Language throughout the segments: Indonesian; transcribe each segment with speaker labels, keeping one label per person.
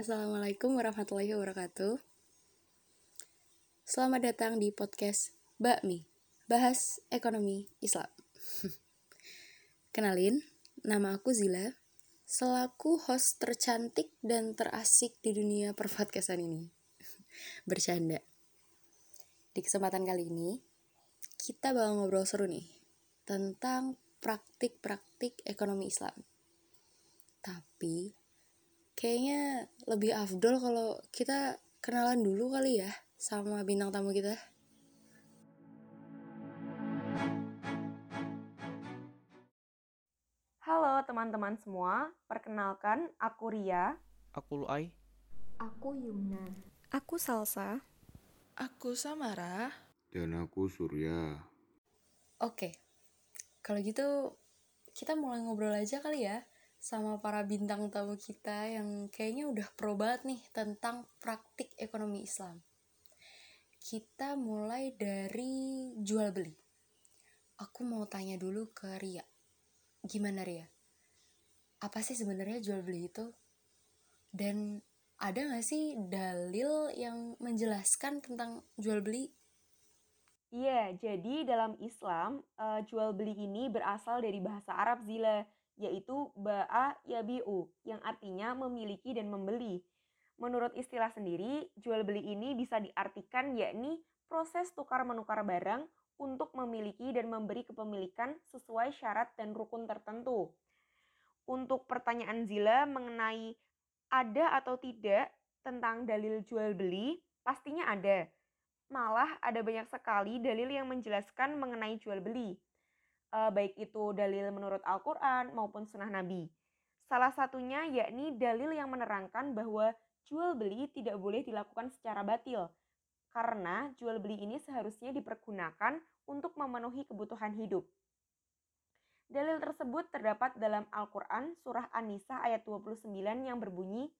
Speaker 1: Assalamualaikum warahmatullahi wabarakatuh. Selamat datang di podcast Bakmi, bahas ekonomi Islam. Kenalin, nama aku Zila, selaku host tercantik dan terasik di dunia perpodcastan ini. Bercanda. Di kesempatan kali ini, kita bakal ngobrol seru nih tentang praktik-praktik ekonomi Islam. Tapi kayaknya lebih afdol kalau kita kenalan dulu kali ya sama bintang tamu kita.
Speaker 2: Halo teman-teman semua, perkenalkan aku Ria.
Speaker 3: Aku Luai.
Speaker 4: Aku Yumna.
Speaker 5: Aku Salsa.
Speaker 6: Aku Samara.
Speaker 7: Dan aku Surya.
Speaker 1: Oke, kalau gitu kita mulai ngobrol aja kali ya sama para bintang tamu kita yang kayaknya udah pro banget nih tentang praktik ekonomi Islam. Kita mulai dari jual beli. Aku mau tanya dulu ke Ria. Gimana Ria? Apa sih sebenarnya jual beli itu? Dan ada gak sih dalil yang menjelaskan tentang jual beli?
Speaker 2: Iya, jadi dalam Islam, uh, jual beli ini berasal dari bahasa Arab zila, yaitu ba'a yabi'u, yang artinya memiliki dan membeli. Menurut istilah sendiri, jual beli ini bisa diartikan yakni proses tukar-menukar barang untuk memiliki dan memberi kepemilikan sesuai syarat dan rukun tertentu. Untuk pertanyaan Zila mengenai ada atau tidak tentang dalil jual beli, pastinya ada. Malah ada banyak sekali dalil yang menjelaskan mengenai jual beli baik itu dalil menurut Al-Quran maupun sunnah Nabi. Salah satunya yakni dalil yang menerangkan bahwa jual beli tidak boleh dilakukan secara batil, karena jual beli ini seharusnya dipergunakan untuk memenuhi kebutuhan hidup. Dalil tersebut terdapat dalam Al-Quran surah An-Nisa ayat 29 yang berbunyi,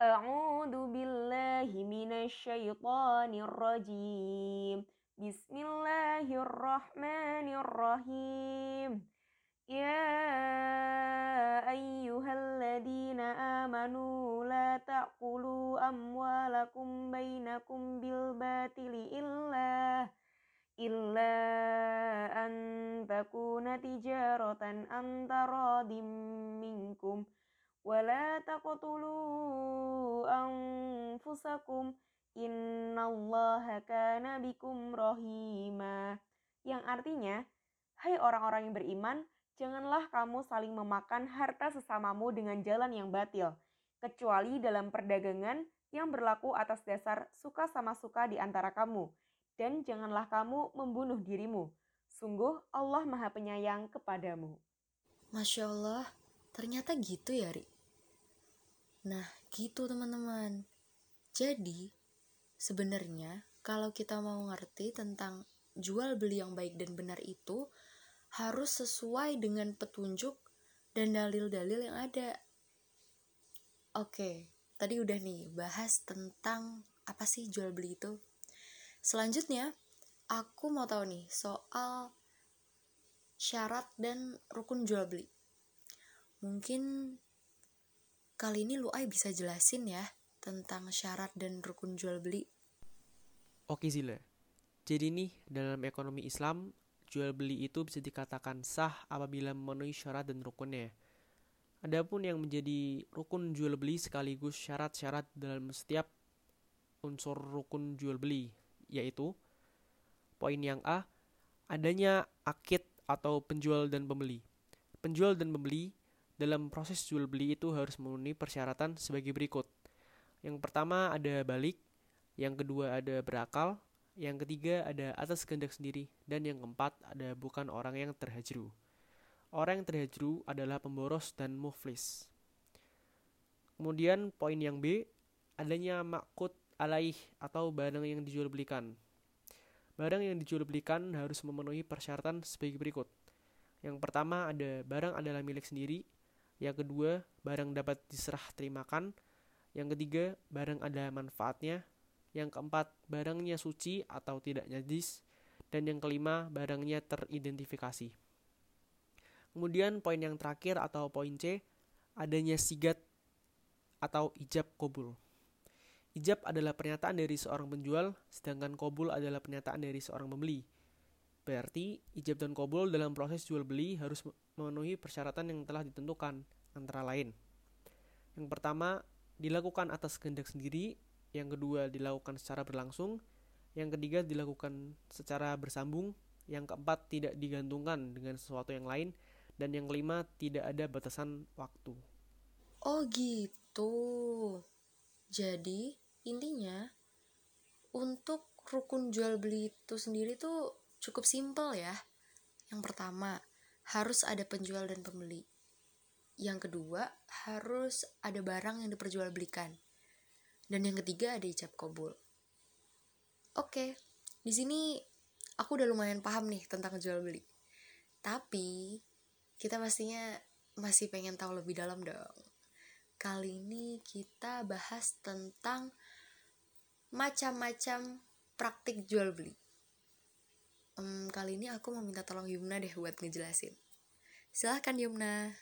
Speaker 2: A'udhu billahi. Bismillahirrahmanirrahim. Ya ayyuhalladzina amanu la ta'kulu amwalakum bainakum bil batili illa illa an takuna tijaratan antaradim minkum wa la taqtulu anfusakum Innallaha kana bikum rohima. Yang artinya, hai orang-orang yang beriman, janganlah kamu saling memakan harta sesamamu dengan jalan yang batil, kecuali dalam perdagangan yang berlaku atas dasar suka sama suka di antara kamu. Dan janganlah kamu membunuh dirimu. Sungguh Allah maha penyayang kepadamu.
Speaker 1: Masya Allah, ternyata gitu ya, Ri. Nah, gitu teman-teman. Jadi, Sebenarnya, kalau kita mau ngerti tentang jual beli yang baik dan benar itu harus sesuai dengan petunjuk dan dalil-dalil yang ada. Oke, tadi udah nih bahas tentang apa sih jual beli itu. Selanjutnya, aku mau tahu nih soal syarat dan rukun jual beli. Mungkin kali ini Luai bisa jelasin ya tentang syarat dan rukun jual beli.
Speaker 3: Oke Zila, jadi nih dalam ekonomi Islam, jual beli itu bisa dikatakan sah apabila memenuhi syarat dan rukunnya. Adapun yang menjadi rukun jual beli sekaligus syarat-syarat dalam setiap unsur rukun jual beli, yaitu poin yang A, adanya akid atau penjual dan pembeli. Penjual dan pembeli dalam proses jual beli itu harus memenuhi persyaratan sebagai berikut. Yang pertama ada balik, yang kedua ada berakal, yang ketiga ada atas kehendak sendiri, dan yang keempat ada bukan orang yang terhajru. Orang yang terhajru adalah pemboros dan muflis. Kemudian poin yang B, adanya makut alaih atau barang yang dijual belikan. Barang yang dijual belikan harus memenuhi persyaratan sebagai berikut. Yang pertama ada barang adalah milik sendiri, yang kedua barang dapat diserah terimakan, yang ketiga barang ada manfaatnya, yang keempat, barangnya suci atau tidak najis. Dan yang kelima, barangnya teridentifikasi. Kemudian poin yang terakhir atau poin C, adanya sigat atau ijab kobul. Ijab adalah pernyataan dari seorang penjual, sedangkan kobul adalah pernyataan dari seorang pembeli. Berarti, ijab dan kobul dalam proses jual beli harus memenuhi persyaratan yang telah ditentukan, antara lain. Yang pertama, dilakukan atas kehendak sendiri, yang kedua dilakukan secara berlangsung, yang ketiga dilakukan secara bersambung, yang keempat tidak digantungkan dengan sesuatu yang lain, dan yang kelima tidak ada batasan waktu.
Speaker 1: Oh gitu. Jadi, intinya untuk rukun jual beli itu sendiri tuh cukup simpel ya. Yang pertama, harus ada penjual dan pembeli. Yang kedua, harus ada barang yang diperjualbelikan. Dan yang ketiga ada ijab kabul. Oke, di sini aku udah lumayan paham nih tentang jual beli. Tapi kita pastinya masih pengen tahu lebih dalam dong. Kali ini kita bahas tentang macam-macam praktik jual beli. Um, kali ini aku mau minta tolong Yumna deh buat ngejelasin. Silahkan Yumna.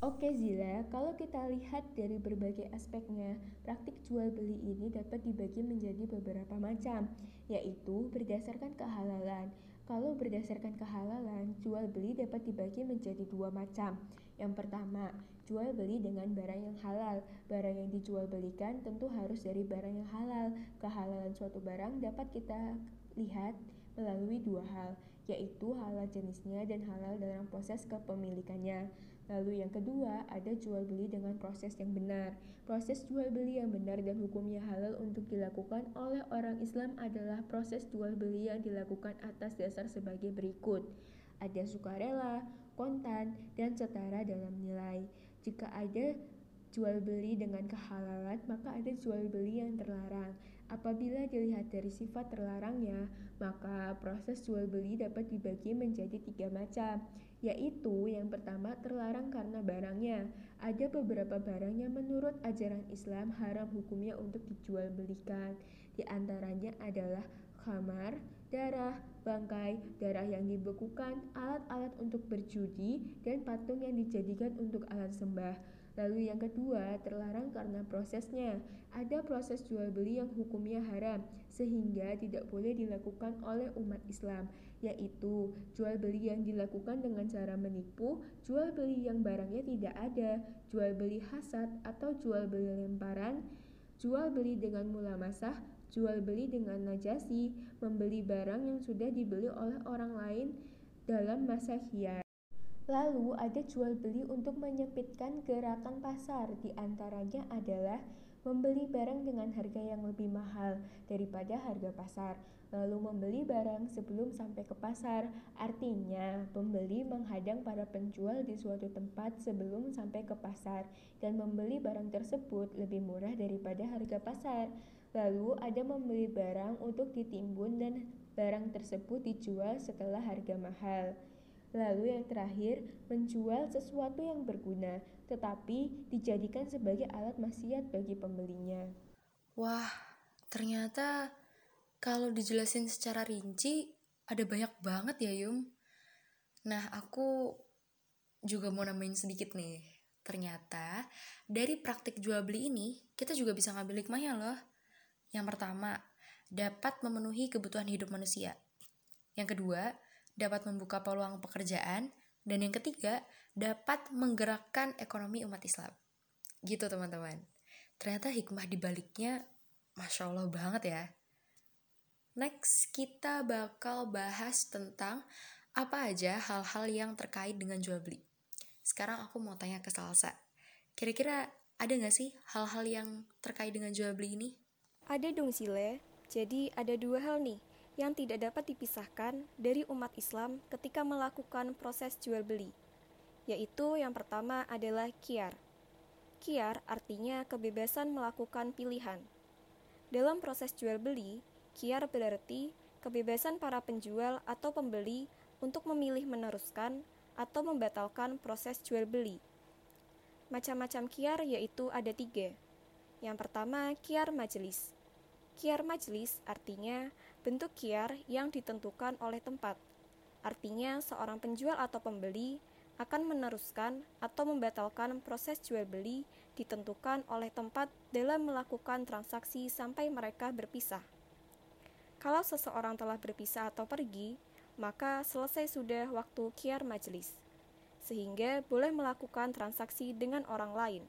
Speaker 4: Oke Zila, kalau kita lihat dari berbagai aspeknya, praktik jual beli ini dapat dibagi menjadi beberapa macam, yaitu berdasarkan kehalalan. Kalau berdasarkan kehalalan, jual beli dapat dibagi menjadi dua macam. Yang pertama, jual beli dengan barang yang halal. Barang yang dijual belikan tentu harus dari barang yang halal. Kehalalan suatu barang dapat kita lihat melalui dua hal, yaitu halal jenisnya dan halal dalam proses kepemilikannya. Lalu yang kedua, ada jual beli dengan proses yang benar. Proses jual beli yang benar dan hukumnya halal untuk dilakukan oleh orang Islam adalah proses jual beli yang dilakukan atas dasar sebagai berikut. Ada sukarela, kontan, dan setara dalam nilai. Jika ada jual beli dengan kehalalan, maka ada jual beli yang terlarang. Apabila dilihat dari sifat terlarangnya, maka proses jual beli dapat dibagi menjadi tiga macam, yaitu yang pertama terlarang karena barangnya. Ada beberapa barang yang menurut ajaran Islam haram hukumnya untuk dijual belikan. Di antaranya adalah khamar, darah, bangkai, darah yang dibekukan, alat-alat untuk berjudi, dan patung yang dijadikan untuk alat sembah. Lalu yang kedua, terlarang karena prosesnya. Ada proses jual beli yang hukumnya haram, sehingga tidak boleh dilakukan oleh umat Islam, yaitu jual beli yang dilakukan dengan cara menipu, jual beli yang barangnya tidak ada, jual beli hasad atau jual beli lemparan, jual beli dengan mula masah, jual beli dengan najasi, membeli barang yang sudah dibeli oleh orang lain dalam masa khiyar. Lalu ada jual beli untuk menyempitkan gerakan pasar, di antaranya adalah membeli barang dengan harga yang lebih mahal daripada harga pasar, lalu membeli barang sebelum sampai ke pasar. Artinya, pembeli menghadang para penjual di suatu tempat sebelum sampai ke pasar dan membeli barang tersebut lebih murah daripada harga pasar. Lalu ada membeli barang untuk ditimbun dan barang tersebut dijual setelah harga mahal. Lalu yang terakhir, menjual sesuatu yang berguna, tetapi dijadikan sebagai alat maksiat bagi pembelinya.
Speaker 1: Wah, ternyata kalau dijelasin secara rinci, ada banyak banget ya Yum. Nah, aku juga mau nambahin sedikit nih. Ternyata dari praktik jual beli ini, kita juga bisa ngambil hikmahnya loh. Yang pertama, dapat memenuhi kebutuhan hidup manusia. Yang kedua, dapat membuka peluang pekerjaan, dan yang ketiga, dapat menggerakkan ekonomi umat Islam. Gitu teman-teman. Ternyata hikmah di baliknya Masya Allah banget ya. Next, kita bakal bahas tentang apa aja hal-hal yang terkait dengan jual beli. Sekarang aku mau tanya ke Salsa. Kira-kira ada gak sih hal-hal yang terkait dengan jual beli ini?
Speaker 5: Ada dong Sile. Jadi ada dua hal nih yang tidak dapat dipisahkan dari umat Islam ketika melakukan proses jual beli, yaitu yang pertama adalah kiar. Kiar artinya kebebasan melakukan pilihan. Dalam proses jual beli, kiar berarti kebebasan para penjual atau pembeli untuk memilih meneruskan atau membatalkan proses jual beli. Macam-macam kiar yaitu ada tiga. Yang pertama, kiar majelis. Kiar majelis artinya bentuk kiar yang ditentukan oleh tempat. Artinya, seorang penjual atau pembeli akan meneruskan atau membatalkan proses jual beli ditentukan oleh tempat dalam melakukan transaksi sampai mereka berpisah. Kalau seseorang telah berpisah atau pergi, maka selesai sudah waktu kiar majelis, sehingga boleh melakukan transaksi dengan orang lain.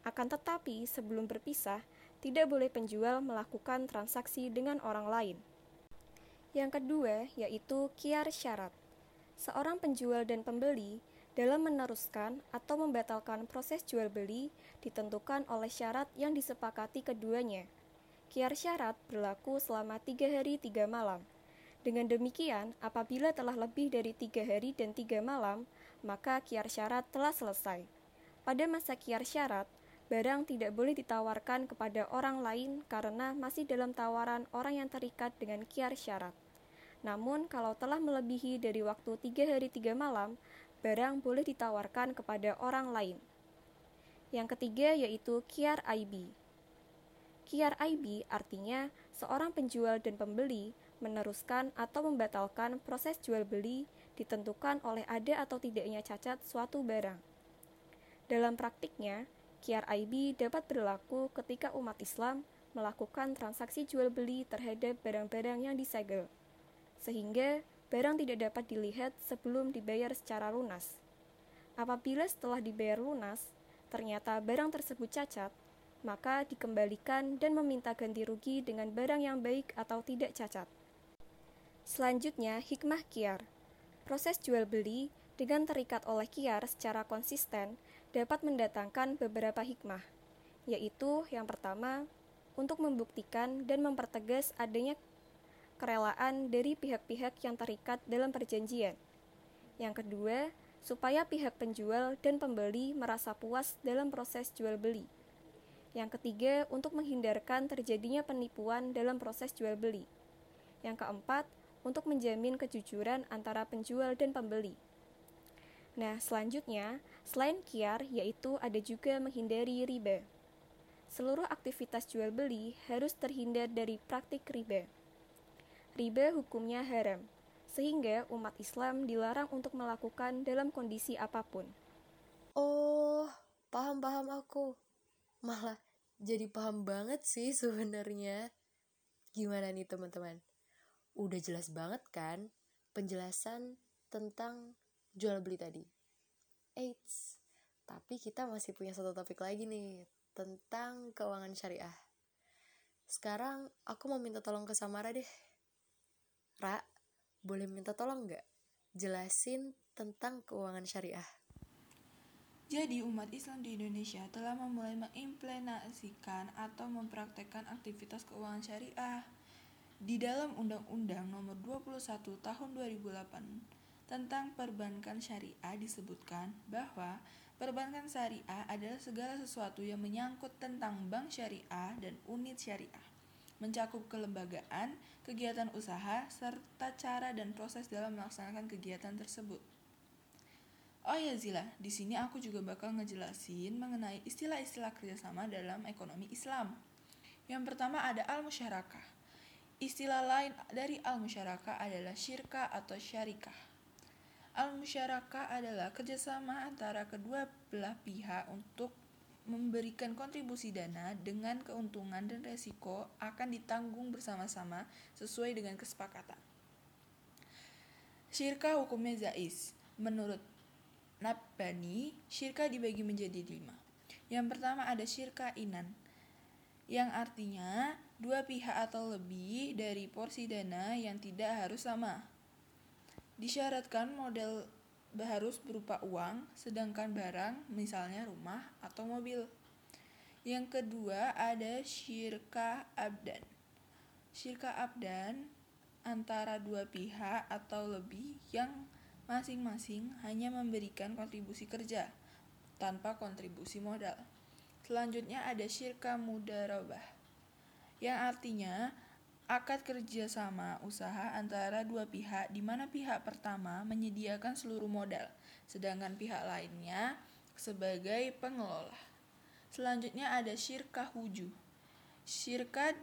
Speaker 5: Akan tetapi, sebelum berpisah, tidak boleh penjual melakukan transaksi dengan orang lain. Yang kedua, yaitu kiar syarat. Seorang penjual dan pembeli dalam meneruskan atau membatalkan proses jual beli ditentukan oleh syarat yang disepakati keduanya. Kiar syarat berlaku selama tiga hari tiga malam. Dengan demikian, apabila telah lebih dari tiga hari dan tiga malam, maka kiar syarat telah selesai. Pada masa kiar syarat, barang tidak boleh ditawarkan kepada orang lain karena masih dalam tawaran orang yang terikat dengan kiar syarat. Namun, kalau telah melebihi dari waktu tiga hari tiga malam, barang boleh ditawarkan kepada orang lain. Yang ketiga yaitu kiar IB. Kiar IB artinya seorang penjual dan pembeli meneruskan atau membatalkan proses jual beli ditentukan oleh ada atau tidaknya cacat suatu barang. Dalam praktiknya, kiar IB dapat berlaku ketika umat Islam melakukan transaksi jual beli terhadap barang-barang yang disegel, sehingga barang tidak dapat dilihat sebelum dibayar secara lunas. Apabila setelah dibayar lunas, ternyata barang tersebut cacat, maka dikembalikan dan meminta ganti rugi dengan barang yang baik atau tidak cacat. Selanjutnya, hikmah kiar. Proses jual beli dengan terikat oleh kiar secara konsisten dapat mendatangkan beberapa hikmah, yaitu yang pertama, untuk membuktikan dan mempertegas adanya kerelaan dari pihak-pihak yang terikat dalam perjanjian. Yang kedua, supaya pihak penjual dan pembeli merasa puas dalam proses jual beli. Yang ketiga, untuk menghindarkan terjadinya penipuan dalam proses jual beli. Yang keempat, untuk menjamin kejujuran antara penjual dan pembeli. Nah, selanjutnya, selain kiar, yaitu ada juga menghindari riba. Seluruh aktivitas jual beli harus terhindar dari praktik riba riba hukumnya haram, sehingga umat Islam dilarang untuk melakukan dalam kondisi apa pun.
Speaker 1: Oh, paham-paham aku. Malah jadi paham banget sih sebenarnya. Gimana nih teman-teman? Udah jelas banget kan penjelasan tentang jual beli tadi. Eits, tapi kita masih punya satu topik lagi nih tentang keuangan syariah. Sekarang aku mau minta tolong ke Samara deh. Ra, boleh minta tolong nggak jelasin tentang keuangan syariah?
Speaker 6: Jadi umat Islam di Indonesia telah memulai mengimplementasikan atau mempraktekkan aktivitas keuangan syariah. Di dalam Undang-Undang Nomor 21 Tahun 2008 tentang perbankan syariah disebutkan bahwa perbankan syariah adalah segala sesuatu yang menyangkut tentang bank syariah dan unit syariah mencakup kelembagaan, kegiatan usaha, serta cara dan proses dalam melaksanakan kegiatan tersebut. Oh ya Zila, di sini aku juga bakal ngejelasin mengenai istilah-istilah kerjasama dalam ekonomi Islam. Yang pertama ada al-musyarakah. Istilah lain dari al-musyarakah adalah syirka atau syarikah. Al-musyarakah adalah kerjasama antara kedua belah pihak untuk memberikan kontribusi dana dengan keuntungan dan resiko akan ditanggung bersama-sama sesuai dengan kesepakatan. Syirka hukumnya zais. Menurut Nabani, syirka dibagi menjadi lima. Yang pertama ada syirka inan, yang artinya dua pihak atau lebih dari porsi dana yang tidak harus sama. Disyaratkan model harus berupa uang, sedangkan barang, misalnya rumah atau mobil. Yang kedua ada syirka abdan. Syirka abdan antara dua pihak atau lebih yang masing-masing hanya memberikan kontribusi kerja tanpa kontribusi modal. Selanjutnya ada syirka mudarabah yang artinya akad kerjasama usaha antara dua pihak di mana pihak pertama menyediakan seluruh modal, sedangkan pihak lainnya sebagai pengelola. Selanjutnya ada syirkah wujuh. Syirkat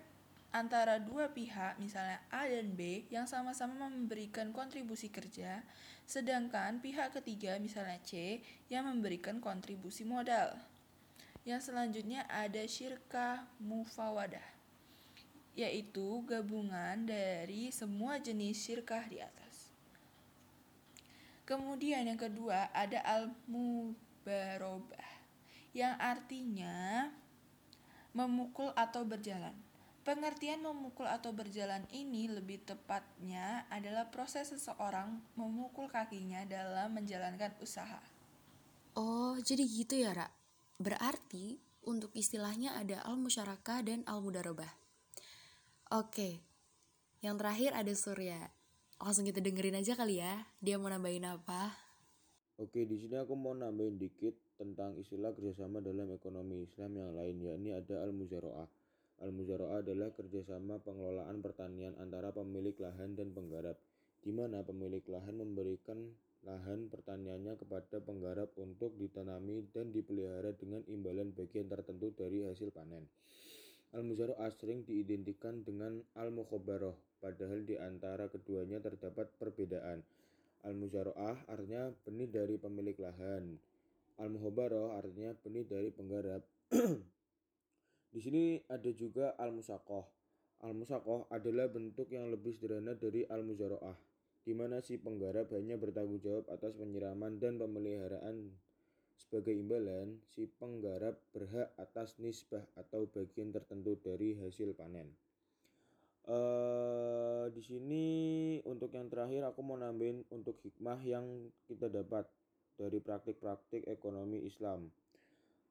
Speaker 6: antara dua pihak, misalnya A dan B, yang sama-sama memberikan kontribusi kerja, Sedangkan pihak ketiga misalnya C yang memberikan kontribusi modal. Yang selanjutnya ada syirkah mufawadah yaitu gabungan dari semua jenis syirkah di atas. Kemudian yang kedua ada al-mubarobah yang artinya memukul atau berjalan. Pengertian memukul atau berjalan ini lebih tepatnya adalah proses seseorang memukul kakinya dalam menjalankan usaha.
Speaker 1: Oh, jadi gitu ya, Ra? Berarti untuk istilahnya ada al-musyarakah dan al-mudarobah. Oke, yang terakhir ada Surya. Langsung kita dengerin aja kali ya, dia mau nambahin apa?
Speaker 7: Oke, di sini aku mau nambahin dikit tentang istilah kerjasama dalam ekonomi Islam yang lain, yakni ada al-muzaro'ah. Al-Muzaro'ah adalah kerjasama pengelolaan pertanian antara pemilik lahan dan penggarap, di mana pemilik lahan memberikan lahan pertaniannya kepada penggarap untuk ditanami dan dipelihara dengan imbalan bagian tertentu dari hasil panen. Al-Muzaro'ah sering diidentikan dengan Al-Mukhobaroh, padahal di antara keduanya terdapat perbedaan. Al-Muzaro'ah artinya benih dari pemilik lahan. Al-Muhobaroh artinya benih dari penggarap. Di sini ada juga al-musakoh. Al-musakoh adalah bentuk yang lebih sederhana dari al-muzaroah, di mana si penggarap hanya bertanggung jawab atas penyiraman dan pemeliharaan. Sebagai imbalan, si penggarap berhak atas nisbah atau bagian tertentu dari hasil panen. Uh, di sini untuk yang terakhir aku mau nambahin untuk hikmah yang kita dapat dari praktik-praktik ekonomi Islam.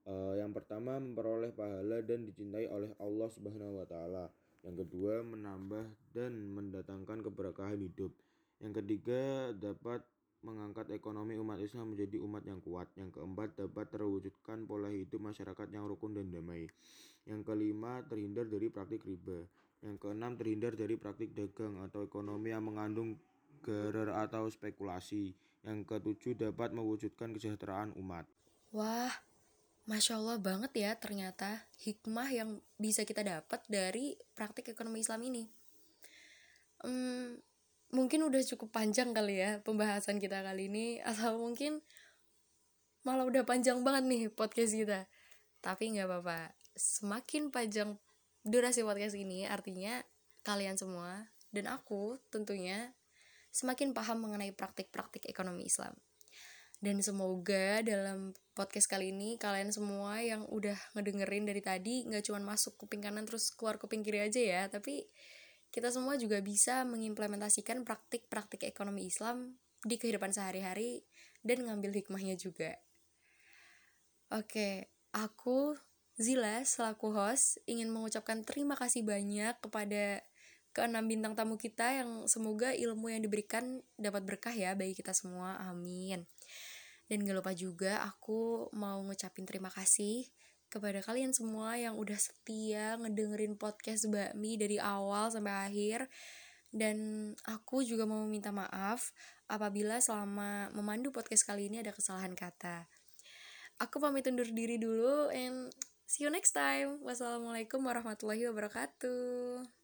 Speaker 7: Uh, yang pertama memperoleh pahala dan dicintai oleh Allah Subhanahu wa taala. Yang kedua menambah dan mendatangkan keberkahan hidup. Yang ketiga dapat mengangkat ekonomi umat Islam menjadi umat yang kuat. Yang keempat dapat terwujudkan pola hidup masyarakat yang rukun dan damai. Yang kelima terhindar dari praktik riba. Yang keenam terhindar dari praktik dagang atau ekonomi yang mengandung gerar atau spekulasi. Yang ketujuh dapat mewujudkan kesejahteraan umat.
Speaker 1: Wah, Masya Allah banget ya ternyata hikmah yang bisa kita dapat dari praktik ekonomi Islam ini. Hmm, mungkin udah cukup panjang kali ya pembahasan kita kali ini atau mungkin malah udah panjang banget nih podcast kita. Tapi nggak apa-apa, semakin panjang durasi podcast ini artinya kalian semua dan aku tentunya semakin paham mengenai praktik-praktik ekonomi Islam. Dan semoga dalam podcast kali ini kalian semua yang udah ngedengerin dari tadi nggak cuma masuk kuping kanan terus keluar kuping kiri aja ya, tapi kita semua juga bisa mengimplementasikan praktik-praktik ekonomi Islam di kehidupan sehari-hari dan ngambil hikmahnya juga. Oke, aku Zila selaku host ingin mengucapkan terima kasih banyak kepada keenam bintang tamu kita yang semoga ilmu yang diberikan dapat berkah ya bagi kita semua. Amin. Dan gak lupa juga aku mau ngucapin terima kasih kepada kalian semua yang udah setia ngedengerin podcast Bakmi dari awal sampai akhir. Dan aku juga mau minta maaf apabila selama memandu podcast kali ini ada kesalahan kata. Aku pamit undur diri dulu and see you next time. Wassalamualaikum warahmatullahi wabarakatuh.